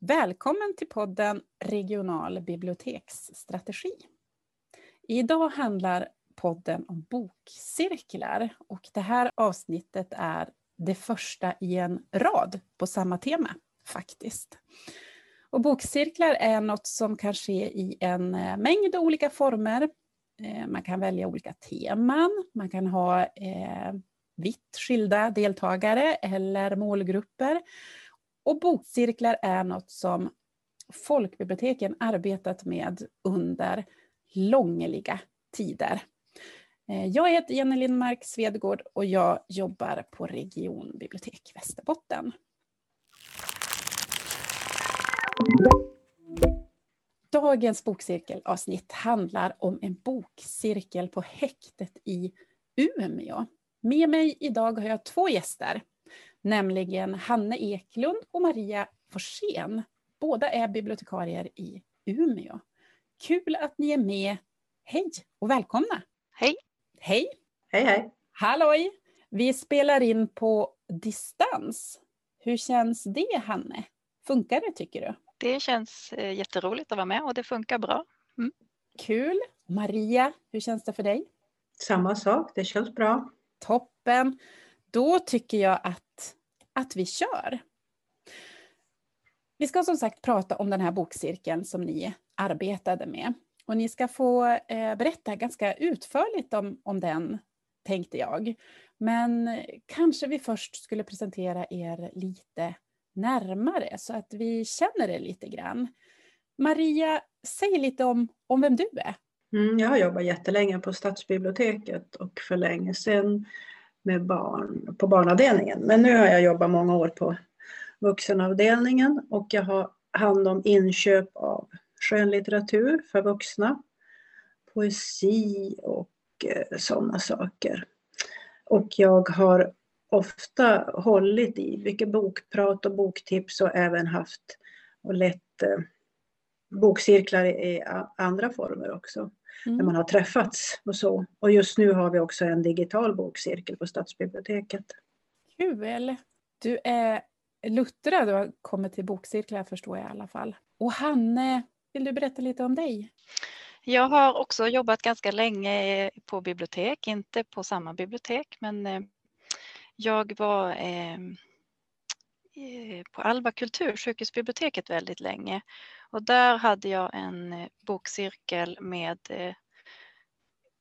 Välkommen till podden Regional biblioteksstrategi. Idag handlar podden om bokcirklar och det här avsnittet är det första i en rad på samma tema faktiskt. Och bokcirklar är något som kan ske i en eh, mängd olika former. Eh, man kan välja olika teman, man kan ha eh, vitt skilda deltagare eller målgrupper. Och bokcirklar är något som folkbiblioteken arbetat med under långliga tider. Eh, jag heter Jenny Lindmark Svedgård och jag jobbar på Regionbibliotek Västerbotten. Dagens bokcirkelavsnitt handlar om en bokcirkel på häktet i Umeå. Med mig idag har jag två gäster, nämligen Hanne Eklund och Maria Forsén. Båda är bibliotekarier i Umeå. Kul att ni är med. Hej och välkomna! Hej! Hej! Hej hej! Halloj! Vi spelar in på distans. Hur känns det, Hanne? Funkar det, tycker du? Det känns eh, jätteroligt att vara med och det funkar bra. Mm. Kul! Maria, hur känns det för dig? Samma sak, det känns bra. Toppen! Då tycker jag att, att vi kör. Vi ska som sagt prata om den här bokcirkeln som ni arbetade med. Och ni ska få eh, berätta ganska utförligt om, om den, tänkte jag. Men kanske vi först skulle presentera er lite närmare så att vi känner er lite grann. Maria, säg lite om, om vem du är. Mm, jag har jobbat jättelänge på Stadsbiblioteket och för länge sedan med barn på barnavdelningen. Men nu har jag jobbat många år på vuxenavdelningen och jag har hand om inköp av skönlitteratur för vuxna, poesi och eh, sådana saker. Och jag har ofta hållit i mycket bokprat och boktips och även haft och lett eh, bokcirklar i andra former också. Mm. När man har träffats och så. Och just nu har vi också en digital bokcirkel på Stadsbiblioteket. Kul! Du är luttrad och har kommit till bokcirklar förstår jag i alla fall. Och Hanne, vill du berätta lite om dig? Jag har också jobbat ganska länge på bibliotek, inte på samma bibliotek, men eh, jag var på Alba kultur, sjukhusbiblioteket väldigt länge och där hade jag en eh, bokcirkel med eh,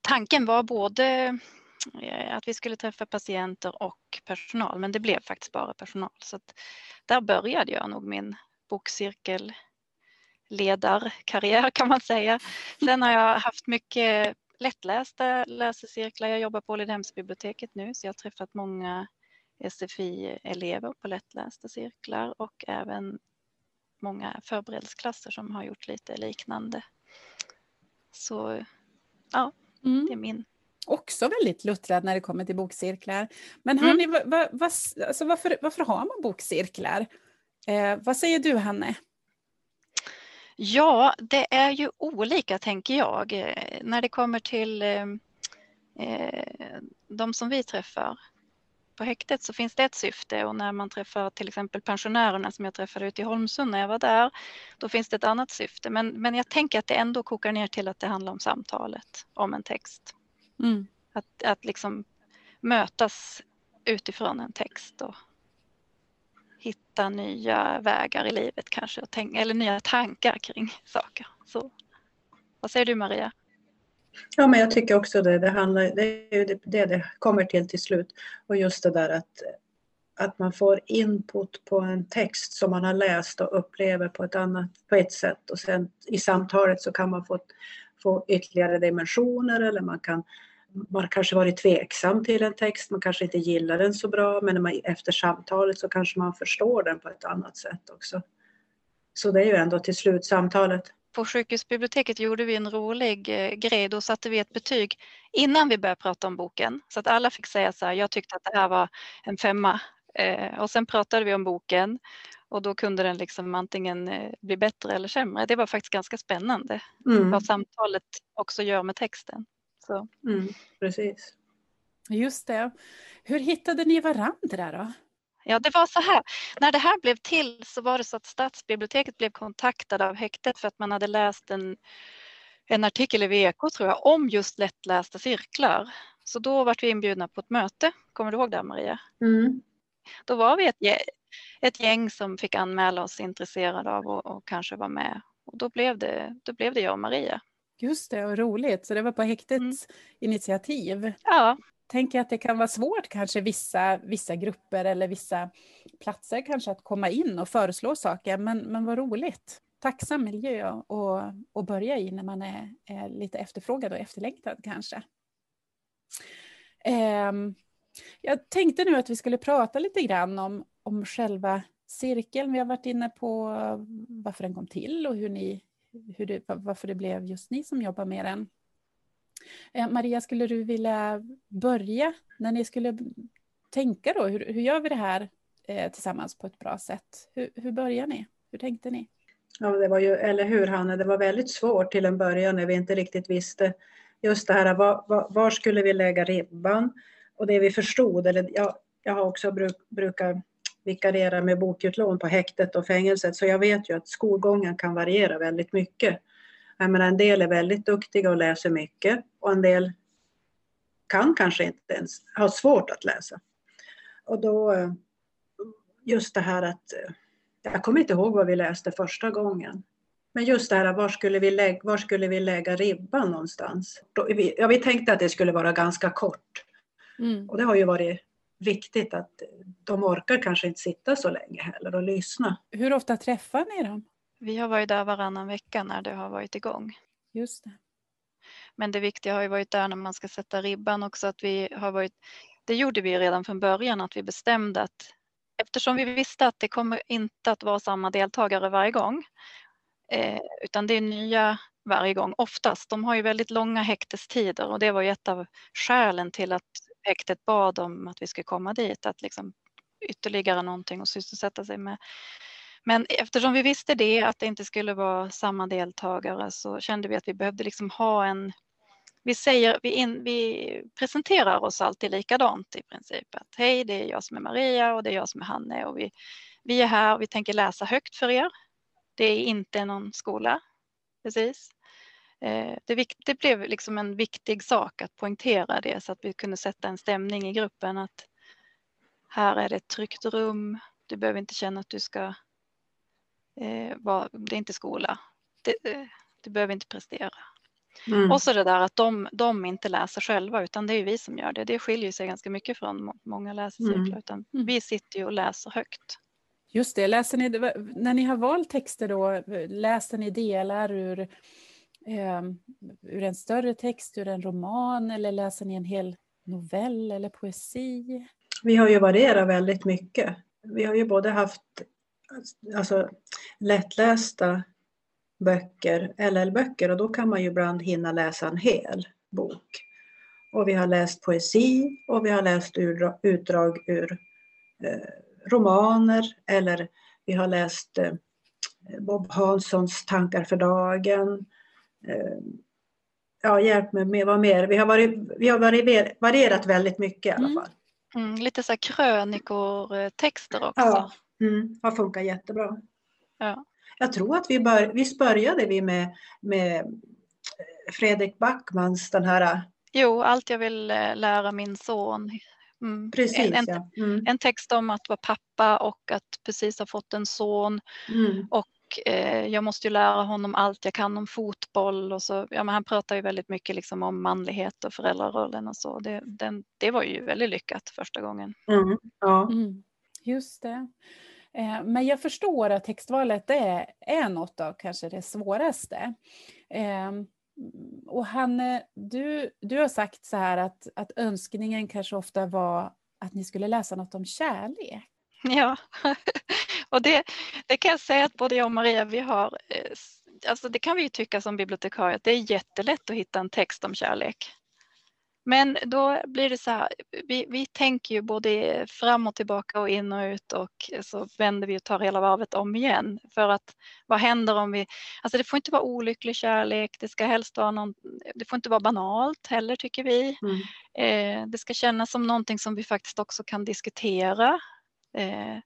Tanken var både eh, att vi skulle träffa patienter och personal, men det blev faktiskt bara personal. Så där började jag nog min bokcirkelledarkarriär kan man säga. Sen har jag haft mycket lättlästa läsecirklar. Jag jobbar på Ålidhemsbiblioteket nu så jag har träffat många SFI-elever på lättlästa cirklar och även många förberedelseklasser som har gjort lite liknande. Så ja, mm. det är min. Också väldigt luttrad när det kommer till bokcirklar. Men hörni, mm. va, va, va, alltså varför, varför har man bokcirklar? Eh, vad säger du Hanne? Ja, det är ju olika tänker jag eh, när det kommer till eh, eh, de som vi träffar. På häktet så finns det ett syfte och när man träffar till exempel pensionärerna som jag träffade ute i Holmsund när jag var där, då finns det ett annat syfte. Men, men jag tänker att det ändå kokar ner till att det handlar om samtalet, om en text. Mm. Att, att liksom mötas utifrån en text och hitta nya vägar i livet kanske, eller nya tankar kring saker. Så, vad säger du Maria? Ja, men jag tycker också det. Det, handlar, det är ju det det kommer till till slut. Och just det där att, att man får input på en text som man har läst och upplever på ett annat, på ett sätt. Och sen i samtalet så kan man få, få ytterligare dimensioner eller man kan man kanske varit tveksam till en text, man kanske inte gillar den så bra men man, efter samtalet så kanske man förstår den på ett annat sätt också. Så det är ju ändå till slut samtalet. På sjukhusbiblioteket gjorde vi en rolig eh, grej. Då satte vi ett betyg innan vi började prata om boken. Så att alla fick säga så här, jag tyckte att det här var en femma. Eh, och sen pratade vi om boken och då kunde den liksom antingen eh, bli bättre eller sämre. Det var faktiskt ganska spännande mm. vad samtalet också gör med texten. Så. Mm, precis. Just det. Hur hittade ni varandra då? Ja, det var så här. När det här blev till så var det så att stadsbiblioteket blev kontaktade av häktet för att man hade läst en, en artikel i VK tror jag om just lättlästa cirklar. Så då var vi inbjudna på ett möte. Kommer du ihåg det Maria? Mm. Då var vi ett, ett gäng som fick anmäla oss intresserade av och, och kanske vara med. Och då blev, det, då blev det jag och Maria. Just det, och roligt. Så det var på häktets Mm. initiativ. Ja, Tänker att det kan vara svårt kanske vissa, vissa grupper eller vissa platser kanske att komma in och föreslå saker, men, men vad roligt. Tacksam miljö att att börja i när man är, är lite efterfrågad och efterlängtad kanske. Ehm, jag tänkte nu att vi skulle prata lite grann om, om själva cirkeln. Vi har varit inne på varför den kom till och hur ni, hur det, varför det blev just ni som jobbar med den. Eh, Maria, skulle du vilja börja när ni skulle tänka då? Hur, hur gör vi det här eh, tillsammans på ett bra sätt? Hur, hur börjar ni? Hur tänkte ni? Ja, det var ju, eller hur Hanne, det var väldigt svårt till en början när vi inte riktigt visste just det här, var, var, var skulle vi lägga ribban? Och det vi förstod, eller jag, jag har också bruk, brukar vikariera med bokutlån på häktet och fängelset, så jag vet ju att skolgången kan variera väldigt mycket. Jag menar, en del är väldigt duktiga och läser mycket och en del kan kanske inte ens ha svårt att läsa. Och då just det här att jag kommer inte ihåg vad vi läste första gången. Men just det här, var skulle vi lägga, var skulle vi lägga ribban någonstans? Då, vi, ja, vi tänkte att det skulle vara ganska kort. Mm. Och det har ju varit viktigt att de orkar kanske inte sitta så länge heller och lyssna. Hur ofta träffar ni dem? Vi har varit där varannan vecka när det har varit igång. Just det. Men det viktiga har ju varit där när man ska sätta ribban också att vi har varit, det gjorde vi redan från början att vi bestämde att eftersom vi visste att det kommer inte att vara samma deltagare varje gång eh, utan det är nya varje gång oftast. De har ju väldigt långa häktestider och det var ju ett av skälen till att häktet bad om att vi skulle komma dit, att liksom ytterligare någonting att sysselsätta sig med. Men eftersom vi visste det, att det inte skulle vara samma deltagare, så kände vi att vi behövde liksom ha en... Vi, säger, vi, in, vi presenterar oss alltid likadant i princip. Att hej, det är jag som är Maria och det är jag som är Hanne och vi, vi är här och vi tänker läsa högt för er. Det är inte någon skola, precis. Eh, det, det blev liksom en viktig sak att poängtera det så att vi kunde sätta en stämning i gruppen att här är det ett tryggt rum. Du behöver inte känna att du ska eh, vara, det är inte skola. Det, eh, du behöver inte prestera. Mm. Och så det där att de, de inte läser själva utan det är vi som gör det. Det skiljer sig ganska mycket från må- många läsecirklar. Mm. Utan Mm. vi sitter ju och läser högt. Just det, läser ni, när ni har valt texter då, läser ni delar ur, eh, ur en större text, ur en roman eller läser ni en hel novell eller poesi? Vi har ju varierat väldigt mycket. Vi har ju både haft alltså, lättlästa böcker, LL-böcker, och då kan man ju ibland hinna läsa en hel bok. Och vi har läst poesi och vi har läst ur, utdrag ur eh, romaner eller vi har läst eh, Bob Hanssons Tankar för dagen. Eh, ja, hjälp mig med vad mer. Vi har, varit, vi har varierat väldigt mycket i alla Mm. fall. Mm, lite så här krönikor-texter också. Ja. Mm, har funkat jättebra. Ja. Jag tror att vi bör, visst började vi med, med Fredrik Backmans den här, Jo, allt jag vill eh, lära min son. Mm. precis En, en, ja. Mm, en text om att vara pappa och att precis ha fått en son. mm, Och eh, jag måste ju lära honom allt jag kan om fotboll. Och så, ja, men han pratar ju väldigt mycket liksom om manlighet och föräldrarollen och så. Det, den, det var ju väldigt lyckat första gången. mm, ja. Mm, just det. Eh, men jag förstår att textvalet är, är något av kanske det svåraste. Ehm, och Hanne, du, du har sagt så här att, att önskningen kanske ofta var att ni skulle läsa något om kärlek. Ja, och det, det kan jag säga att både jag och Maria, vi har, eh, alltså det kan vi ju tycka som bibliotekarier, att det är jättelätt att hitta en text om kärlek. Men då blir det så här, vi, vi tänker ju både fram och tillbaka och in och ut och så vänder vi och tar hela varvet om igen. För att vad händer om vi, alltså det får inte vara olycklig kärlek, det ska helst vara någon, det får inte vara banalt heller tycker vi. Mm. Eh, det ska kännas som någonting som vi faktiskt också kan diskutera. Eh,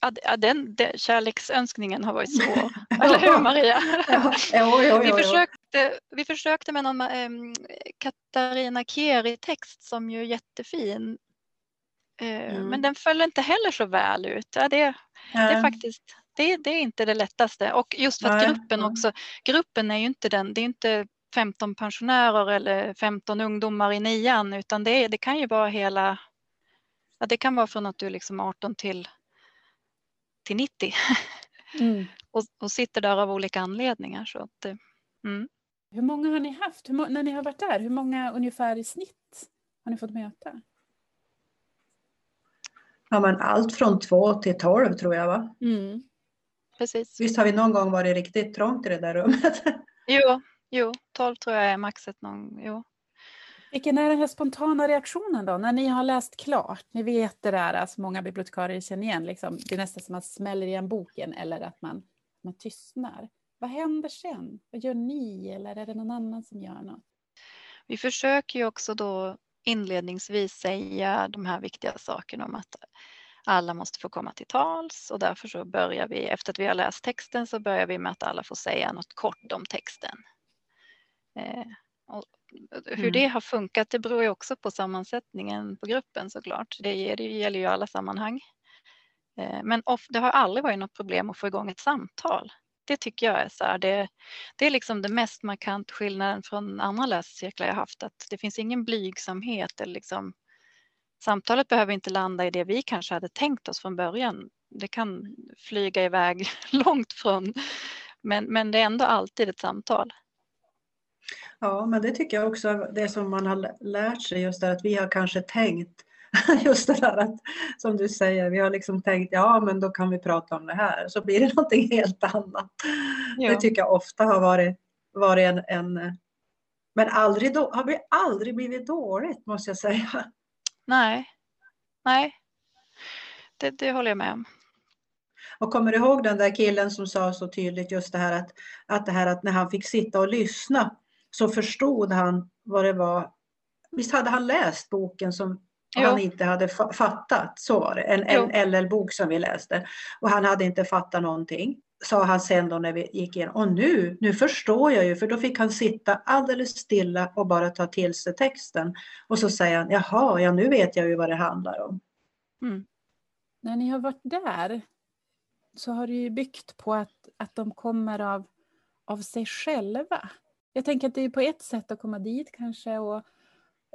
ja, den, den, kärleksönskningen har varit svår, eller hur Maria? Ja, ja, ja, vi, försökte, vi försökte med någon eh, Katarina Keri-text som ju är jättefin. Eh, mm. Men den föll inte heller så väl ut. Ja, det, det är faktiskt det, det, är inte det lättaste och just för att gruppen också, gruppen är ju inte den, det är inte 15 pensionärer eller 15 ungdomar i nian utan det, det kan ju vara hela, ja, det kan vara från att du är liksom 18 till, till 90 mm. och, och, sitter där av olika anledningar. Så att, eh, mm. Hur många har ni haft hur, när ni har varit där? Hur många ungefär i snitt har ni fått möta? Ja, men allt från två till tolv tror jag va? Mm. Precis. Visst har vi någon gång varit riktigt trångt i det där rummet? Jo, Jo, 12 tror jag är maxet någon, jo. Vilken är den här spontana reaktionen då, när ni har läst klart? Ni vet det där, alltså många bibliotekarier känner igen, liksom, det är nästan som att man smäller igen boken eller att man, man tystnar. Vad händer sen? Vad gör ni eller är det någon annan som gör något? Vi försöker ju också då inledningsvis säga de här viktiga sakerna om att alla måste få komma till tals och därför så börjar vi, efter att vi har läst texten så börjar vi med att alla får säga något kort om texten. Eh, och hur mm. det har funkat det beror ju också på sammansättningen på gruppen såklart. Det, det gäller ju alla sammanhang. Eh, men of, det har aldrig varit något problem att få igång ett samtal. Det tycker jag är så här, det, det är liksom det mest markant skillnaden från andra läscirklar jag haft, att det finns ingen blygsamhet eller liksom Samtalet behöver inte landa i det vi kanske hade tänkt oss från början. Det kan flyga iväg långt från, men, men det är ändå alltid ett samtal. Ja, men det tycker jag också, det som man har lärt sig just där att vi har kanske tänkt just det där att som du säger, vi har liksom tänkt ja men då kan vi prata om det här så blir det någonting helt annat. Ja. Det tycker jag ofta har varit, varit en, en men aldrig då, har vi aldrig blivit dåligt måste jag säga. Nej, nej, det, det håller jag med om. Och kommer du ihåg den där killen som sa så tydligt just det här att, att det här att när han fick sitta och lyssna så förstod han vad det var. Visst hade han läst boken som jo. han inte hade fattat, så var det, en, en LL-bok som vi läste. Och han hade inte fattat någonting, sa han sen då när vi gick igenom. Och nu, nu förstår jag ju, för då fick han sitta alldeles stilla och bara ta till sig texten. Och så säger han, jaha, ja nu vet jag ju vad det handlar om. Mm. När ni har varit där så har det ju byggt på att, att de kommer av, av sig själva. Jag tänker att det är på ett sätt att komma dit kanske och,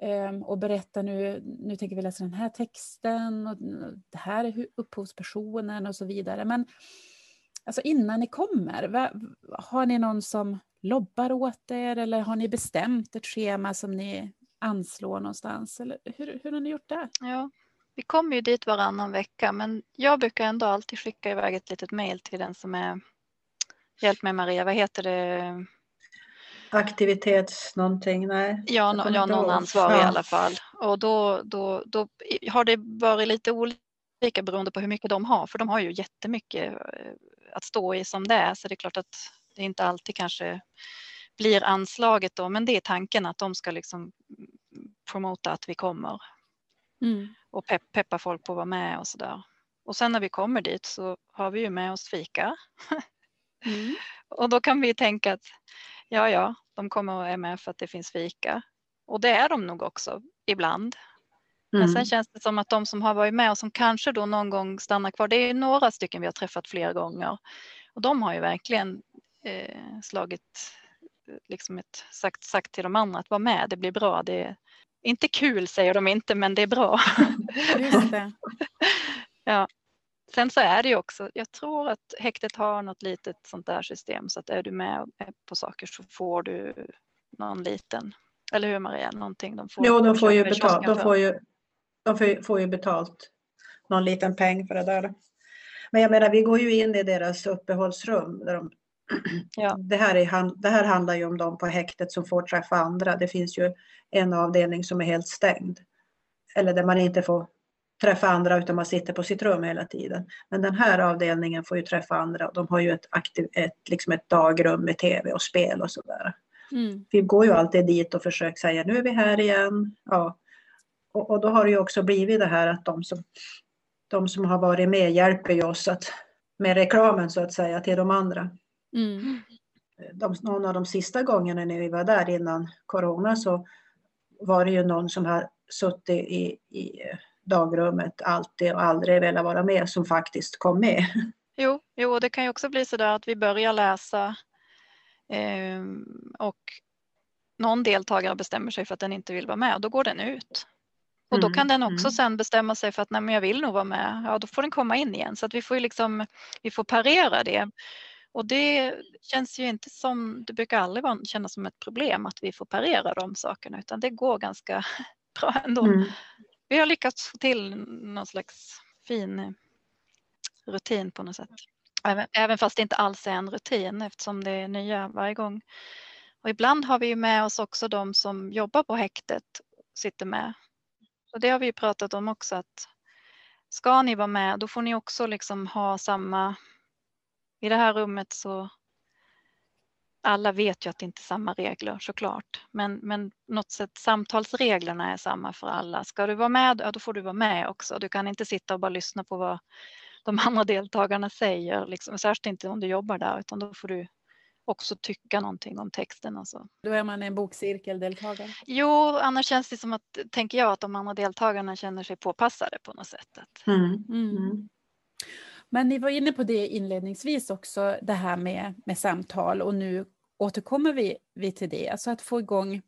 Ehm, och berätta nu, nu tänker vi läsa den här texten och det här är upphovspersonen och så vidare. Men alltså innan ni kommer, har ni någon som lobbar åt er eller har ni bestämt ett schema som ni anslår någonstans? Eller hur, hur har ni gjort det? Ja, vi kommer ju dit varannan vecka men jag brukar ändå alltid skicka iväg ett litet mejl till den som är Hjälp mig Maria, vad heter det? Aktivitets någonting, nej. Ja, no, ja någon ansvarig ja. i alla fall. Och då, då, då har det varit lite olika beroende på hur mycket de har, för de har ju jättemycket eh, att stå i som det är, så det är klart att det inte alltid kanske blir anslaget då, men det är tanken att de ska liksom promota att vi kommer mm. och pepp, peppa folk på att vara med och sådär. Och sen när vi kommer dit så har vi ju med oss fika. Mm. och då kan vi tänka att ja, ja, de kommer och är med för att det finns fika. Och det är de nog också ibland. Mm. Men sen känns det som att de som har varit med och som kanske då någon gång stannar kvar, det är några stycken vi har träffat flera gånger. Och de har ju verkligen eh, slagit, liksom ett, sagt, sagt till de andra att vara med, det blir bra. Det är inte kul säger de inte, men det är bra. Just det. ja. Sen så är det ju också, jag tror att häktet har något litet sånt där system så att är du med på saker så får du någon liten, eller hur Maria, någonting de får. Jo, de får ju betalt, de får ju, de får ju betalt någon liten peng för det där. Men jag menar, vi går ju in i deras uppehållsrum. Där de, ja. det, här är, det här handlar ju om de på häktet som får träffa andra. Det finns ju en avdelning som är helt stängd. Eller där man inte får träffa andra utan man sitter på sitt rum hela tiden. Men den här avdelningen får ju träffa andra. De har ju ett, aktiv, ett, liksom ett dagrum med tv och spel och sådär. Mm. Vi går ju alltid dit och försöker säga nu är vi här igen. Ja. Och, och, då har det ju också blivit det här att de som de som har varit med hjälper ju oss att, med reklamen så att säga till de andra. Mm. De, någon av de sista gångerna när vi var där innan corona så var det ju någon som har suttit i, i dagrummet alltid och aldrig velat vara med som faktiskt kom med. Jo, jo det kan ju också bli så där att vi börjar läsa eh, och någon deltagare bestämmer sig för att den inte vill vara med och då går den ut. Och då mm, kan den också mm. sen bestämma sig för att nej, men jag vill nog vara med. Ja, då får den komma in igen. Så att vi får liksom, vi får parera det. Och det känns ju inte som, det brukar aldrig vara, kännas som ett problem att vi får parera de sakerna utan det går ganska bra ändå. Mm. Vi har lyckats få till någon slags fin eh, rutin på något sätt. Även, även fast det inte alls är en rutin eftersom det är nya varje gång. Och ibland har vi ju med oss också de som jobbar på häktet sitter med. Och det har vi pratat om också att ska ni vara med då får ni också liksom ha samma i det här rummet så alla vet ju att det inte är samma regler såklart, men, men något sätt samtalsreglerna är samma för alla. Ska du vara med, ja då får du vara med också. Du kan inte sitta och bara lyssna på vad de andra deltagarna säger, liksom, särskilt inte om du jobbar där, utan då får du också tycka någonting om texten. Alltså. Då är man en bokcirkeldeltagare? Jo, annars känns det som att, tänker jag, att de andra deltagarna känner sig påpassade på något sätt. Mm. Mm. Men ni var inne på det inledningsvis också, det här med, med samtal och nu återkommer vi, vi till det. Alltså att få igång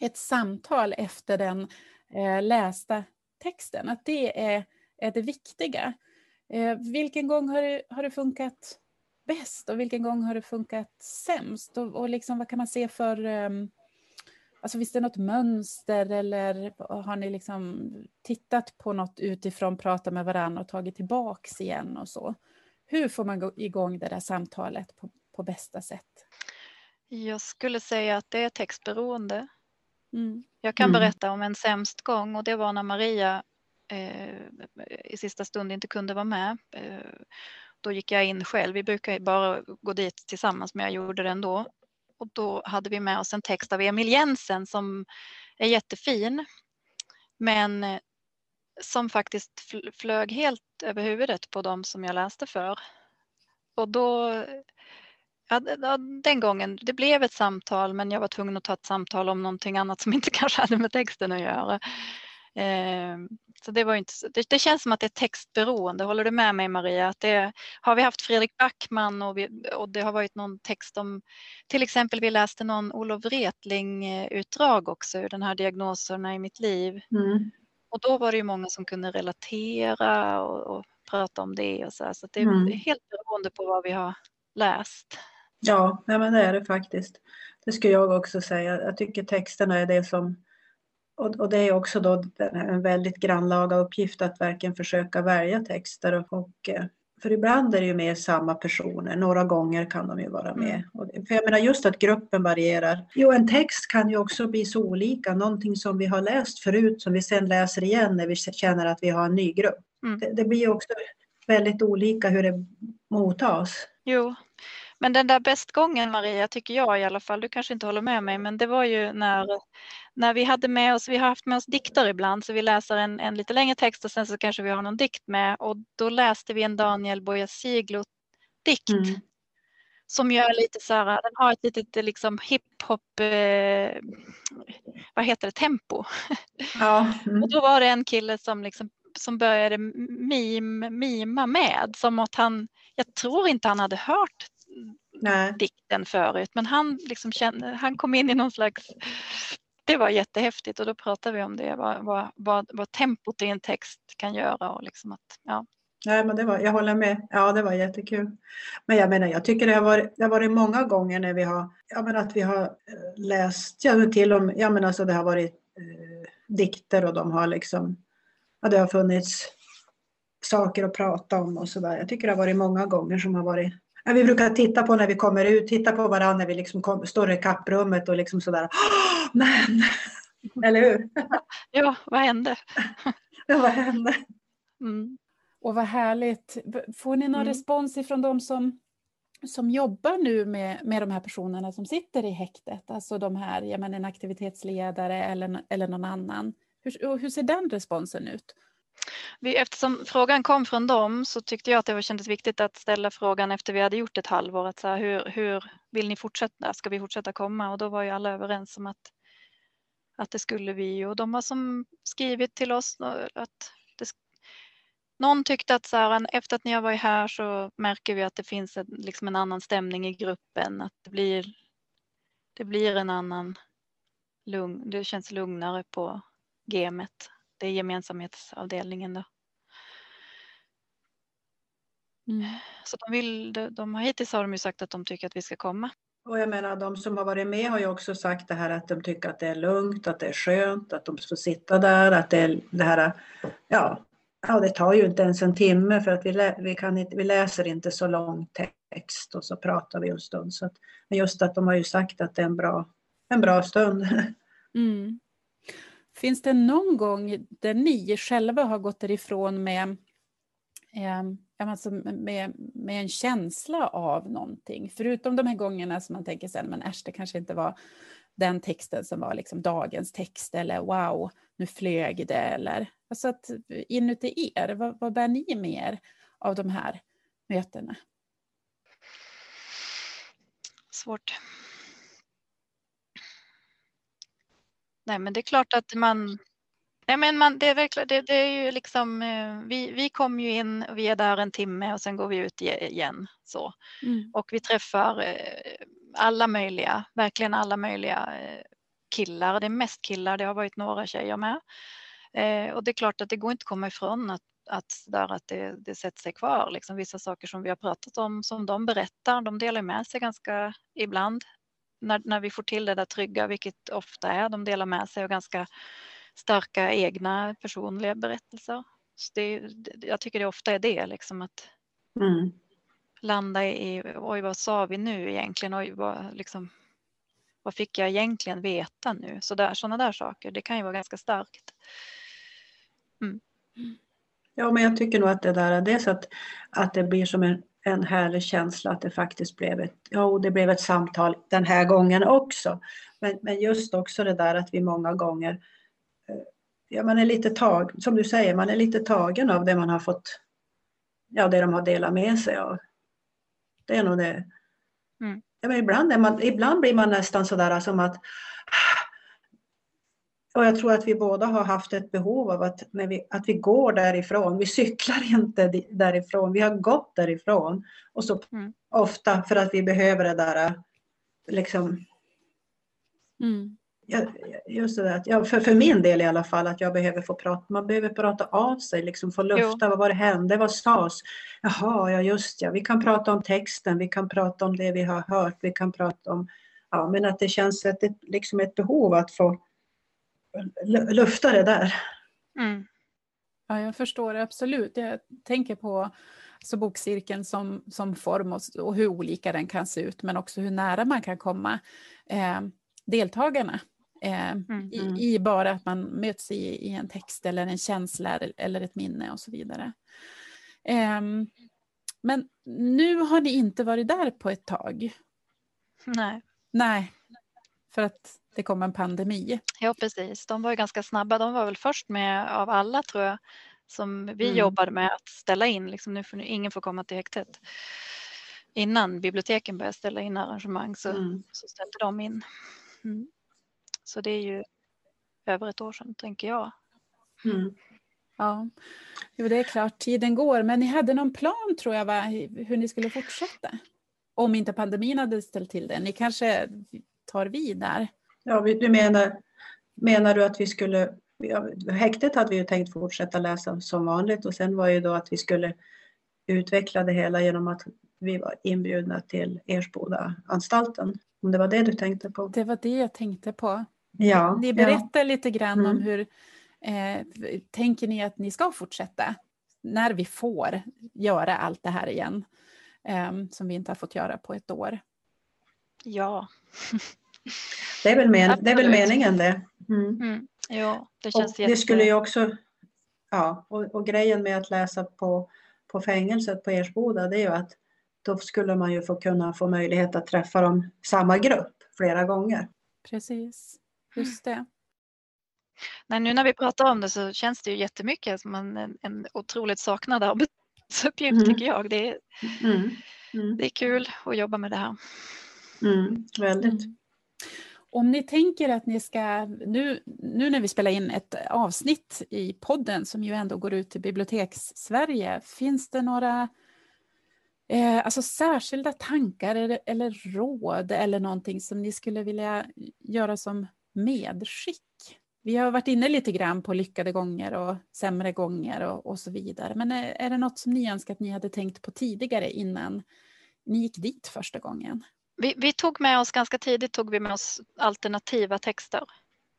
ett samtal efter den eh, lästa texten, att det är, är det viktiga. Eh, vilken gång har det, har det funkat bäst och vilken gång har det funkat sämst? Och, och liksom, vad kan man se för Eh, Alltså finns det något mönster eller har ni liksom tittat på något utifrån, pratat med varandra och tagit tillbaks igen och så? Hur får man igång det där samtalet på, på bästa sätt? Jag skulle säga att det är textberoende. Mm. Jag kan mm. berätta om en sämst gång och det var när Maria eh, i sista stund inte kunde vara med. Eh, då gick jag in själv. Vi brukar bara gå dit tillsammans men jag gjorde det ändå och då hade vi med oss en text av Emil Jensen som är jättefin men eh, som faktiskt flög helt över huvudet på dem som jag läste för. Och då, ja, den gången, det blev ett samtal men jag var tvungen att ta ett samtal om någonting annat som inte kanske hade med texten att göra. Ehm, så det, var inte, det, det, känns som att det är textberoende. Håller du med mig Maria? Att det, har vi haft Fredrik Backman och, vi, och det har varit någon text om, till exempel vi läste någon Olof Wretling-utdrag också ur den här diagnoserna i mitt liv. Mm. Och då var det ju många som kunde relatera och, och prata om det och så. Här. Så det, mm. det är helt beroende på vad vi har läst. Ja, men det är det faktiskt. Det skulle jag också säga. Jag tycker texterna är det som och, det är också då en väldigt grannlaga uppgift att verkligen försöka välja texter. Och, eh, för ibland är det ju med samma personer, några gånger kan de ju vara med. Mm. För jag menar just att gruppen varierar. Jo, en text kan ju också bli så olika, någonting som vi har läst förut som vi sen läser igen när vi känner att vi har en ny grupp. Mm. Det, det blir också väldigt olika hur det mottas. Jo, men den där bästgången Maria, tycker jag i alla fall, du kanske inte håller med mig, men det var ju när, när vi hade med oss, vi har haft med oss dikter ibland, så vi läser en, en lite längre text och sen så kanske vi har någon dikt med och då läste vi en Daniel Boyasiglo dikt. Mm. Som gör lite så här, den har ett litet liksom hiphop, eh, vad heter det, tempo. Ja. Mm. och då var det en kille som liksom som började mim, mima med som att han, jag tror inte han hade hört Nej. dikten förut. Men han, liksom kände, han kom in i någon slags... Det var jättehäftigt och då pratade vi om det, vad, vad, vad, vad tempot i en text kan göra. Och liksom att, ja. Nej, men det var, jag håller med. Ja, det var jättekul. Men jag menar, jag tycker det har varit, det har varit många gånger när vi har, ja men att vi har eh, läst, ja till och med, ja men alltså det har varit eh, dikter och de har liksom, ja det har funnits saker att prata om och sådär. Jag tycker det har varit många gånger som har varit Ja, vi brukar titta på när vi kommer ut, titta på varandra när vi liksom kom, står i kapprummet och liksom sådär. Men! Eller hur? Ja, vad hände? ja, vad hände? Mm. Och vad härligt. Får ni någon mm. respons ifrån de som, som jobbar nu med, med de här personerna som sitter i häktet? Alltså de här, jag menar en aktivitetsledare eller, eller någon annan. Hur, hur ser den responsen ut? Vi, eftersom frågan kom från dem så tyckte jag att det var, kändes viktigt att ställa frågan efter vi hade gjort ett halvår. Att så här, hur, hur vill ni fortsätta? Ska vi fortsätta komma? Och då var ju alla överens om att, att det skulle vi. Och de har som skrivit till oss att det, någon tyckte att så här, efter att ni har varit här så märker vi att det finns en, liksom en annan stämning i gruppen. Att det blir, det blir en annan lugn, det känns lugnare på gemet. Det är gemensamhetsavdelningen då. Mm. Så de, vill, de har hittills har de ju sagt att de tycker att vi ska komma. Och jag menar de som har varit med har ju också sagt det här att de tycker att det är lugnt, att det är skönt, att de får sitta där, att det är det här, ja, ja det tar ju inte ens en timme för att vi, lä, vi, kan inte, vi läser inte så lång text och så pratar vi en stund. Så att, men just att de har ju sagt att det är en bra, en bra stund. Mm. Finns det någon gång där ni själva har gått därifrån med, eh, alltså med, med en känsla av någonting? Förutom de här gångerna som man tänker sen, men äsch, det kanske inte var den texten som var liksom dagens text eller wow, nu flög det eller alltså att inuti er, vad, vad bär ni med er av de här mötena? Svårt. Nej, men det är klart att man... Nej, men man, det, är verkligen, det, det är ju liksom, eh, vi, vi kommer ju in och vi är där en timme och sen går vi ut igen. Så. Mm. Och vi träffar eh, alla möjliga, verkligen alla möjliga eh, killar. Det är mest killar, det har varit några tjejer med. Och det är klart att det går inte att komma ifrån att, att, där att det, det sätter sig kvar. Liksom vissa saker som vi har pratat om, som de berättar, de delar med sig ganska ibland när, när vi får till det där trygga, vilket ofta är, de delar med sig av ganska starka egna personliga berättelser. Så det, jag tycker det ofta är det, liksom att mm. landa i, oj vad sa vi nu egentligen, oj vad, liksom, vad fick jag egentligen veta nu? Så där, sådana där saker, det kan ju vara ganska starkt. Mm. Ja, men jag tycker nog att det där, dels att, att det blir som en en härlig känsla att det faktiskt blev ett, ja, det blev ett samtal den här gången också. Men, men just också det där att vi många gånger, eh, ja man är lite tag, som du säger, man är lite tagen av det man har fått, ja det de har delat med sig av. Det är nog det. Mm. Ja, men ibland, man, ibland blir man nästan sådär som att och jag tror att vi båda har haft ett behov av att, när vi, att vi går därifrån. Vi cyklar inte därifrån, vi har gått därifrån. Och så mm. ofta för att vi behöver det där liksom. Mm. Just det där, ja, för, för min del i alla fall, att jag behöver få prata, man behöver prata av sig, liksom få lufta, jo. vad hände, vad sades? Jaha, ja just ja, vi kan prata om texten, vi kan prata om det vi har hört, vi kan prata om, ja men att det känns ett, liksom ett behov att få lufta det där. Mm. Ja, jag förstår det absolut. Jag tänker på så bokcirkeln som, som form och, och, hur olika den kan se ut, men också hur nära man kan komma eh, deltagarna. Eh, mm. i, mm. i, bara att man möts i, i, en text eller en känsla eller ett minne och så vidare. Eh, men nu har ni inte varit där på ett tag. Nej. Nej, för att det kom en pandemi. Ja, precis. De var ju ganska snabba. De var väl först med av alla tror jag som vi mm. jobbade med att ställa in. Liksom, nu får ingen får komma till häktet. Innan biblioteken började ställa in arrangemang så, mm. så ställde de in. Mm. Så det är ju över ett år sedan tänker jag. Mm. Ja, jo, det är klart, tiden går. Men ni hade någon plan tror jag, va? hur ni skulle fortsätta? Om inte pandemin hade ställt till det. Ni kanske tar vid där? Ja, du menar, menar du att vi skulle... Häktet hade vi ju tänkt fortsätta läsa som vanligt och sen var ju då att vi skulle utveckla det hela genom att vi var inbjudna till Ersboda-anstalten. Om det var det du tänkte på? Det var det jag tänkte på. Ja, ni berättar ja. lite grann mm. om hur eh, tänker ni att ni ska fortsätta när vi får göra allt det här igen eh, som vi inte har fått göra på ett år? Ja. Det är väl, men, det är väl meningen det. Mm. Mm. Ja, det känns och Det skulle ju också, ja, och, och, grejen med att läsa på, på fängelset på Ersboda det är ju att då skulle man ju få kunna få möjlighet att träffa dem, samma grupp flera gånger. Precis, just det. Nej, nu när vi pratar om det så känns det ju jättemycket som en, en otroligt saknad arbetsuppgift mm. tycker jag. Det är, mm. Mm. det är kul att jobba med det här. Mm, väldigt. Mm. Om ni tänker att ni ska, nu, nu när vi spelar in ett avsnitt i podden som ju ändå går ut till Biblioteks-Sverige, finns det några eh, alltså särskilda tankar eller, eller råd eller någonting som ni skulle vilja göra som medskick? Vi har varit inne lite grann på lyckade gånger och sämre gånger och, och så vidare. Men är, är det något som ni önskar att ni hade tänkt på tidigare innan ni gick dit första gången? Vi, vi, tog med oss ganska tidigt tog vi med oss alternativa texter.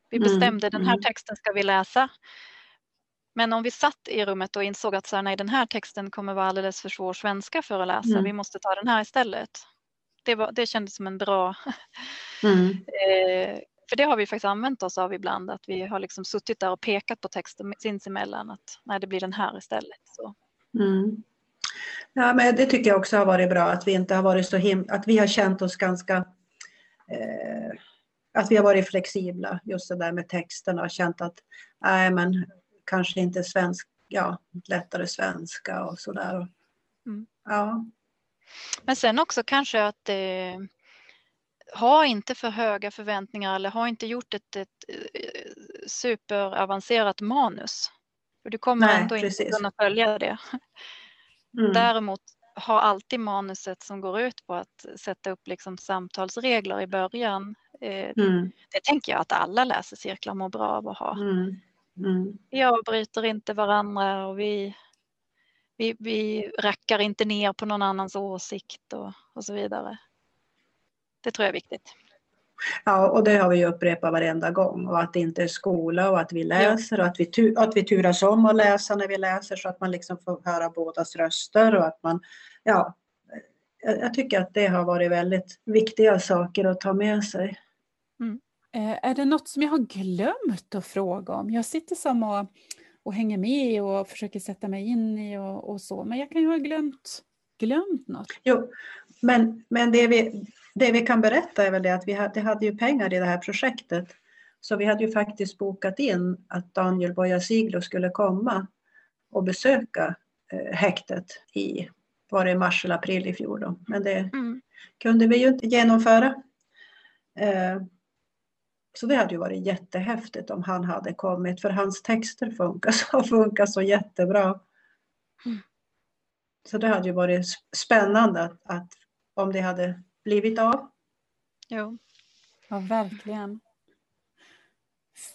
Vi mm, bestämde mm, den här mm. texten ska vi läsa. Men om vi satt i rummet och insåg att så här, nej, den här texten kommer vara alldeles för svår svenska för att läsa, mm. vi måste ta den här istället. Det, var, det kändes som en bra... Mm. eh, för det har vi faktiskt använt oss av ibland, att vi har liksom suttit där och pekat på texten sinsemellan, att nej, det blir den här istället. Så. Mm. Ja, men det tycker jag också har varit bra, att vi inte har varit så him att vi har känt oss ganska eh, att vi har varit flexibla just det där med texterna och känt att nej men kanske inte svensk, ja lättare svenska och sådär. Mm. Ja. Men sen också kanske att eh, ha inte för höga förväntningar eller ha inte gjort ett, ett, ett eh, superavancerat manus. För du kommer Nej, ändå precis. inte kunna följa det. Mm. Däremot ha alltid manuset som går ut på att sätta upp liksom samtalsregler i början. Eh, mm. Det tänker jag att alla läsecirklar mår bra av att ha. Mm. Mm. Vi avbryter inte varandra och vi, vi, vi rackar inte ner på någon annans åsikt och, och så vidare. Det tror jag är viktigt. Ja, och det har vi ju upprepat varenda gång och att det inte är skola och att vi läser och att vi, tu att vi turas om att läsa när vi läser så att man liksom får höra bådas röster och att man, ja, jag tycker att det har varit väldigt viktiga saker att ta med sig. Mm. Eh, är det något som jag har glömt att fråga om? Jag sitter som och, och hänger med och försöker sätta mig in i och, och så, men jag kan ju ha glömt, glömt något. Jo, men, men det vi det vi kan berätta är väl det att vi hade, hade ju pengar i det här projektet. Så vi hade ju faktiskt bokat in att Daniel Bojasiglo skulle komma och besöka eh, häktet i, var det mars eller april i fjol då. Men det mm. kunde vi ju inte genomföra. Eh, så det hade ju varit jättehäftigt om han hade kommit för hans texter funkar så, funkar så jättebra. Mm. Så det hade ju varit spännande att, att om det hade blivit av. Jo. Ja, verkligen.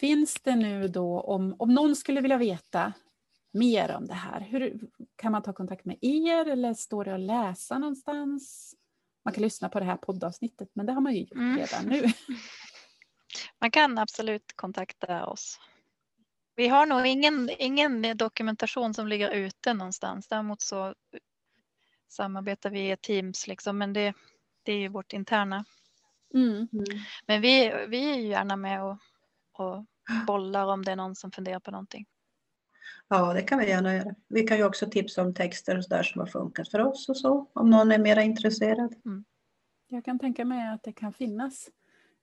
Finns det nu då, om, om någon skulle vilja veta mer om det här, hur, kan man ta kontakt med er eller står det att läsa någonstans? Man kan lyssna på det här poddavsnittet, men det har man ju gjort mm. redan nu. Man kan absolut kontakta oss. Vi har nog ingen, ingen dokumentation som ligger ute någonstans. Däremot så samarbetar vi i Teams, liksom, men det, det är ju vårt interna. Mm. Mm. Men vi, vi är ju gärna med och, och bollar om det är någon som funderar på någonting. Ja, det kan vi gärna göra. Vi kan ju också tipsa om texter och där som har funkat för oss och så, om någon är mera intresserad. Mm. Jag kan tänka mig att det kan finnas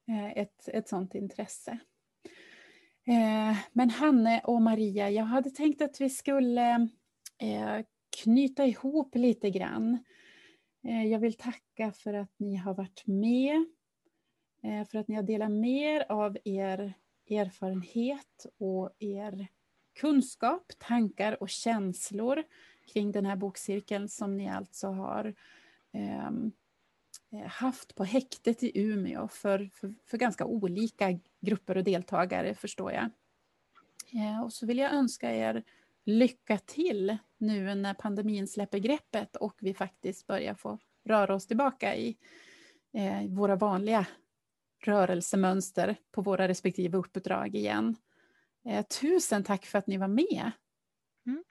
eh, ett, ett sådant intresse. Eh, men Hanne och Maria, jag hade tänkt att vi skulle eh, knyta ihop lite grann Eh, jag vill tacka för att ni har varit med, eh, för att ni har delat mer av er erfarenhet och er kunskap, tankar och känslor kring den här bokcirkeln som ni alltså har ehm, eh, haft på häktet i Umeå för, för, för, ganska olika grupper och deltagare förstår jag. Och så vill jag önska er lycka till nu när pandemin släpper greppet och vi faktiskt börjar få röra oss tillbaka i eh, våra vanliga rörelsemönster på våra respektive uppdrag igen. Eh, tusen tack för att ni var med. Mm.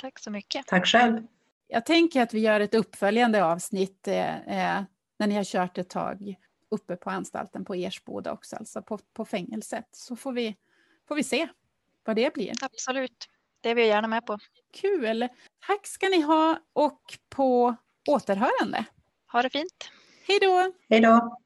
Tack så mycket. Tack själv. Jag tänker att vi gör ett uppföljande avsnitt eh, eh när ni har kört ett tag uppe på anstalten på Ersboda också, alltså på, på fängelset. Så får vi, får vi se vad det blir. Absolut. Det är vi gärna med på. Kul! Tack ska ni ha och på återhörande. Ha det fint. Hej då! Hej då!